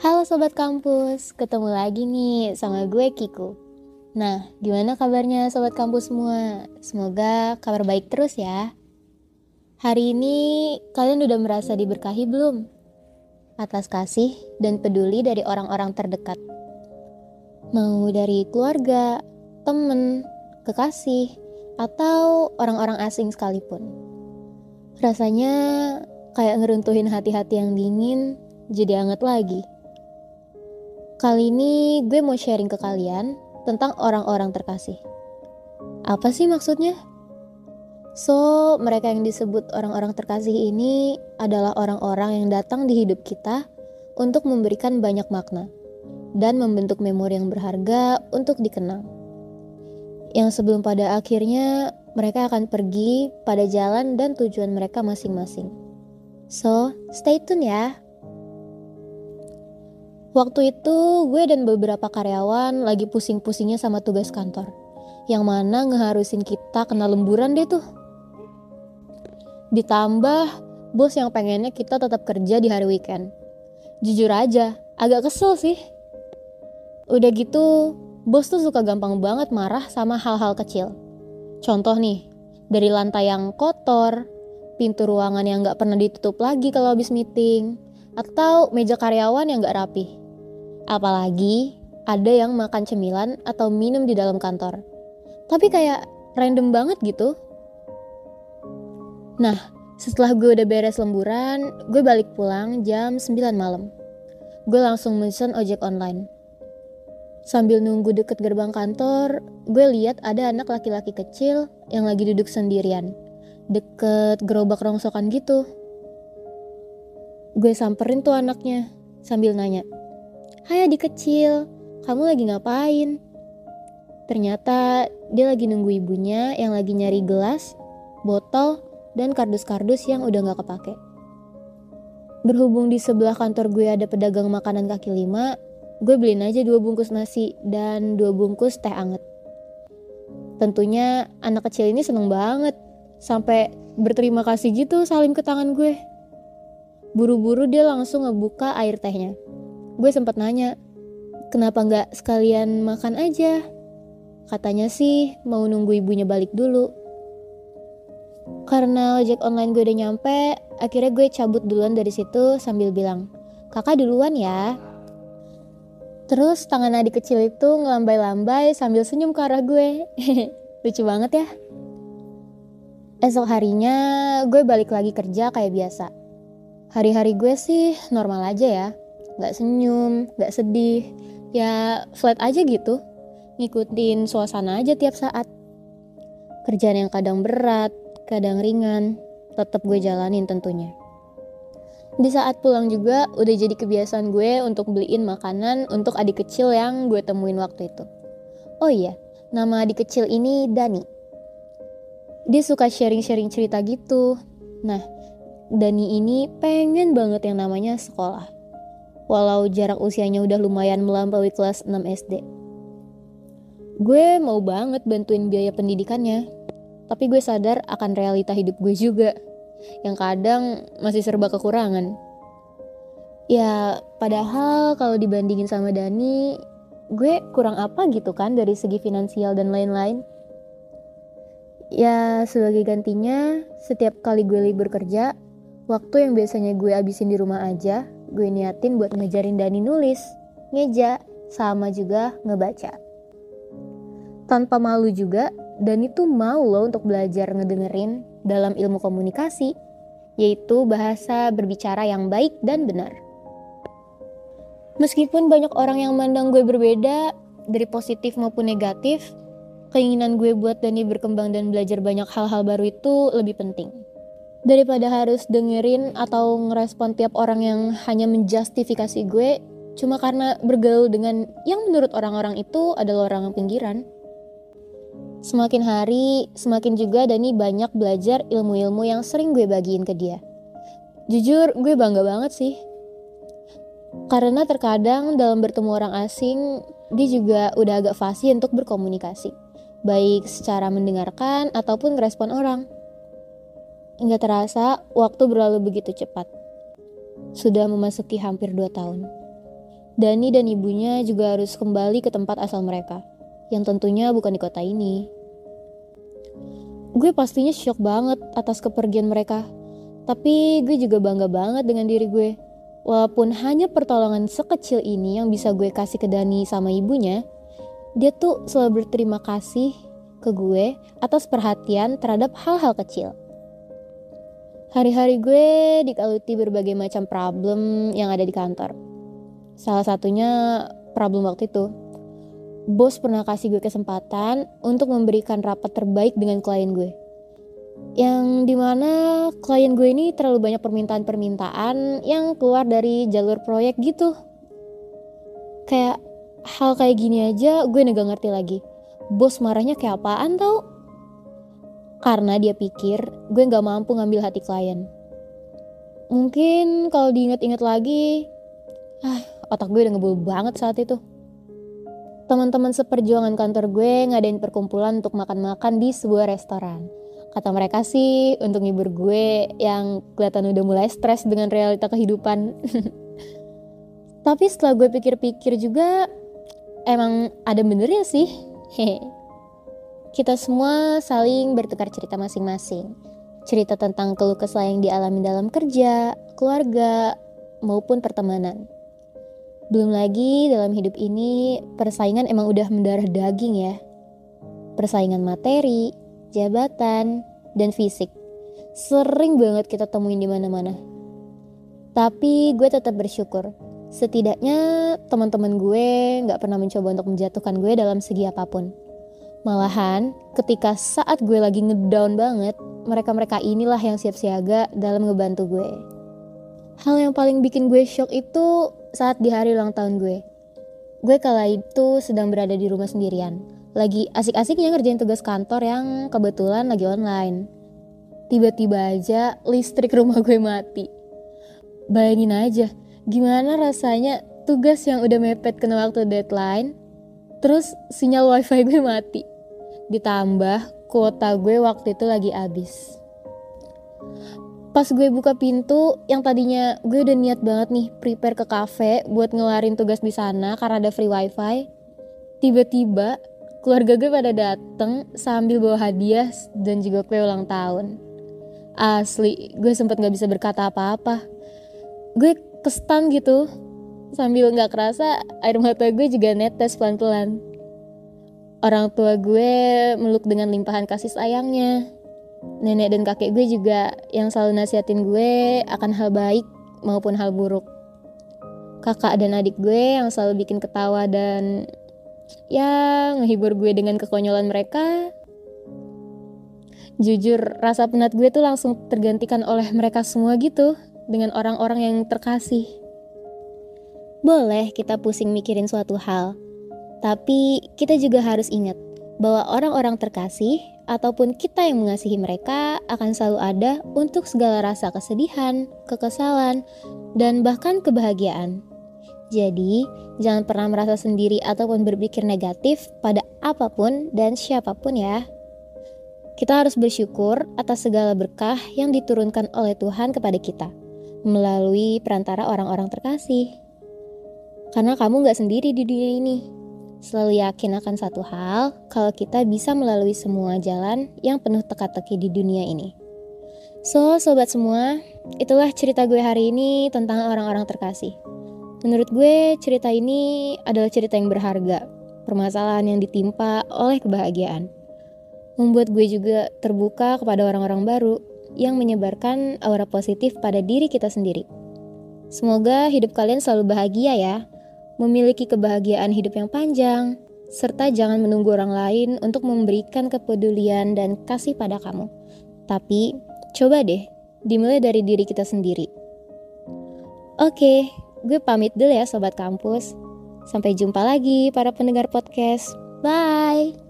Halo Sobat Kampus, ketemu lagi nih sama gue Kiku. Nah, gimana kabarnya Sobat Kampus semua? Semoga kabar baik terus ya. Hari ini kalian udah merasa diberkahi belum? Atas kasih dan peduli dari orang-orang terdekat. Mau dari keluarga, temen, kekasih, atau orang-orang asing sekalipun. Rasanya kayak ngeruntuhin hati-hati yang dingin jadi hangat lagi. Kali ini gue mau sharing ke kalian tentang orang-orang terkasih. Apa sih maksudnya? So, mereka yang disebut orang-orang terkasih ini adalah orang-orang yang datang di hidup kita untuk memberikan banyak makna dan membentuk memori yang berharga untuk dikenang. Yang sebelum pada akhirnya mereka akan pergi pada jalan dan tujuan mereka masing-masing. So, stay tune ya. Waktu itu gue dan beberapa karyawan lagi pusing-pusingnya sama tugas kantor. Yang mana ngeharusin kita kena lemburan deh tuh. Ditambah bos yang pengennya kita tetap kerja di hari weekend. Jujur aja, agak kesel sih. Udah gitu, bos tuh suka gampang banget marah sama hal-hal kecil. Contoh nih, dari lantai yang kotor, pintu ruangan yang gak pernah ditutup lagi kalau habis meeting, atau meja karyawan yang gak rapih. Apalagi ada yang makan cemilan atau minum di dalam kantor. Tapi kayak random banget gitu. Nah, setelah gue udah beres lemburan, gue balik pulang jam 9 malam. Gue langsung mesen ojek online. Sambil nunggu deket gerbang kantor, gue lihat ada anak laki-laki kecil yang lagi duduk sendirian. Deket gerobak rongsokan gitu. Gue samperin tuh anaknya sambil nanya, Hai adik kecil, kamu lagi ngapain? Ternyata dia lagi nunggu ibunya yang lagi nyari gelas, botol, dan kardus-kardus yang udah gak kepake. Berhubung di sebelah kantor gue ada pedagang makanan kaki lima, gue beliin aja dua bungkus nasi dan dua bungkus teh anget. Tentunya anak kecil ini seneng banget, sampai berterima kasih gitu salim ke tangan gue. Buru-buru dia langsung ngebuka air tehnya gue sempat nanya, kenapa nggak sekalian makan aja? Katanya sih mau nunggu ibunya balik dulu. Karena ojek online gue udah nyampe, akhirnya gue cabut duluan dari situ sambil bilang, kakak duluan ya. Terus tangan adik kecil itu ngelambai-lambai sambil senyum ke arah gue. Lucu banget ya. Esok harinya gue balik lagi kerja kayak biasa. Hari-hari gue sih normal aja ya nggak senyum, nggak sedih, ya flat aja gitu, ngikutin suasana aja tiap saat. Kerjaan yang kadang berat, kadang ringan, tetap gue jalanin tentunya. Di saat pulang juga udah jadi kebiasaan gue untuk beliin makanan untuk adik kecil yang gue temuin waktu itu. Oh iya, nama adik kecil ini Dani. Dia suka sharing-sharing cerita gitu. Nah, Dani ini pengen banget yang namanya sekolah walau jarak usianya udah lumayan melampaui kelas 6 SD. Gue mau banget bantuin biaya pendidikannya, tapi gue sadar akan realita hidup gue juga, yang kadang masih serba kekurangan. Ya, padahal kalau dibandingin sama Dani, gue kurang apa gitu kan dari segi finansial dan lain-lain. Ya, sebagai gantinya, setiap kali gue libur kerja, waktu yang biasanya gue abisin di rumah aja, gue niatin buat ngajarin Dani nulis, ngeja, sama juga ngebaca. Tanpa malu juga, Dani tuh mau loh untuk belajar ngedengerin dalam ilmu komunikasi, yaitu bahasa berbicara yang baik dan benar. Meskipun banyak orang yang mandang gue berbeda, dari positif maupun negatif, keinginan gue buat Dani berkembang dan belajar banyak hal-hal baru itu lebih penting daripada harus dengerin atau ngerespon tiap orang yang hanya menjustifikasi gue cuma karena bergaul dengan yang menurut orang-orang itu adalah orang pinggiran. Semakin hari, semakin juga Dani banyak belajar ilmu-ilmu yang sering gue bagiin ke dia. Jujur, gue bangga banget sih. Karena terkadang dalam bertemu orang asing, dia juga udah agak fasih untuk berkomunikasi. Baik secara mendengarkan ataupun ngerespon orang. Hingga terasa, waktu berlalu begitu cepat. Sudah memasuki hampir dua tahun. Dani dan ibunya juga harus kembali ke tempat asal mereka, yang tentunya bukan di kota ini. Gue pastinya shock banget atas kepergian mereka, tapi gue juga bangga banget dengan diri gue. Walaupun hanya pertolongan sekecil ini yang bisa gue kasih ke Dani sama ibunya, dia tuh selalu berterima kasih ke gue atas perhatian terhadap hal-hal kecil. Hari-hari gue dikaluti berbagai macam problem yang ada di kantor Salah satunya problem waktu itu. Bos pernah kasih gue kesempatan untuk memberikan rapat terbaik dengan klien gue. Yang di mana klien gue ini terlalu banyak permintaan-permintaan yang keluar dari jalur proyek gitu. Kayak hal kayak gini aja gue gak ngerti lagi. Bos marahnya kayak apaan tau? Karena dia pikir gue gak mampu ngambil hati klien. Mungkin kalau diingat-ingat lagi, ah otak gue udah ngebul banget saat itu. Teman-teman seperjuangan kantor gue ngadain perkumpulan untuk makan-makan di sebuah restoran. Kata mereka sih untuk ngibur gue yang kelihatan udah mulai stres dengan realita kehidupan. Tapi setelah gue pikir-pikir juga emang ada benernya sih. Kita semua saling bertukar cerita masing-masing. Cerita tentang keluh kesah yang dialami dalam kerja, keluarga, maupun pertemanan. Belum lagi dalam hidup ini persaingan emang udah mendarah daging ya. Persaingan materi, jabatan, dan fisik. Sering banget kita temuin di mana-mana. Tapi gue tetap bersyukur. Setidaknya teman-teman gue nggak pernah mencoba untuk menjatuhkan gue dalam segi apa pun. Malahan, ketika saat gue lagi ngedown banget, mereka-mereka inilah yang siap siaga dalam ngebantu gue. Hal yang paling bikin gue shock itu saat di hari ulang tahun gue. Gue kala itu sedang berada di rumah sendirian. Lagi asik-asiknya ngerjain tugas kantor yang kebetulan lagi online. Tiba-tiba aja listrik rumah gue mati. Bayangin aja, gimana rasanya tugas yang udah mepet kena waktu deadline, terus sinyal wifi gue mati. Ditambah kuota gue waktu itu lagi habis. Pas gue buka pintu yang tadinya gue udah niat banget nih prepare ke cafe buat ngelarin tugas di sana karena ada free wifi tiba-tiba keluarga gue pada dateng sambil bawa hadiah dan juga kue ulang tahun. Asli gue sempet nggak bisa berkata apa-apa. Gue kestan gitu sambil nggak kerasa air mata gue juga netes pelan-pelan orang tua gue meluk dengan limpahan kasih sayangnya nenek dan kakek gue juga yang selalu nasihatin gue akan hal baik maupun hal buruk. Kakak dan adik gue yang selalu bikin ketawa dan ya ngehibur gue dengan kekonyolan mereka. Jujur, rasa penat gue tuh langsung tergantikan oleh mereka semua gitu dengan orang-orang yang terkasih. Boleh kita pusing mikirin suatu hal, tapi kita juga harus ingat bahwa orang-orang terkasih ataupun kita yang mengasihi mereka akan selalu ada untuk segala rasa kesedihan, kekesalan, dan bahkan kebahagiaan. Jadi, jangan pernah merasa sendiri ataupun berpikir negatif pada apa pun dan siapa pun ya. Kita harus bersyukur atas segala berkah yang diturunkan oleh Tuhan kepada kita melalui perantara orang-orang terkasih. Karena kamu gak sendiri di dunia ini selalu yakin akan satu hal, kalau kita bisa melalui semua jalan yang penuh teka-teki di dunia ini. So, sobat semua, itulah cerita gue hari ini tentang orang-orang terkasih. Menurut gue, cerita ini adalah cerita yang berharga, permasalahan yang ditimpa oleh kebahagiaan. Membuat gue juga terbuka kepada orang-orang baru yang menyebarkan aura positif pada diri kita sendiri. Semoga hidup kalian selalu bahagia ya, memiliki kebahagiaan hidup yang panjang, serta jangan menunggu orang lain untuk memberikan kepedulian dan kasih pada kamu. Tapi, coba deh, dimulai dari diri kita sendiri. Oke, gue pamit dulu ya sobat kampus. Sampai jumpa lagi para pendengar podcast. Bye!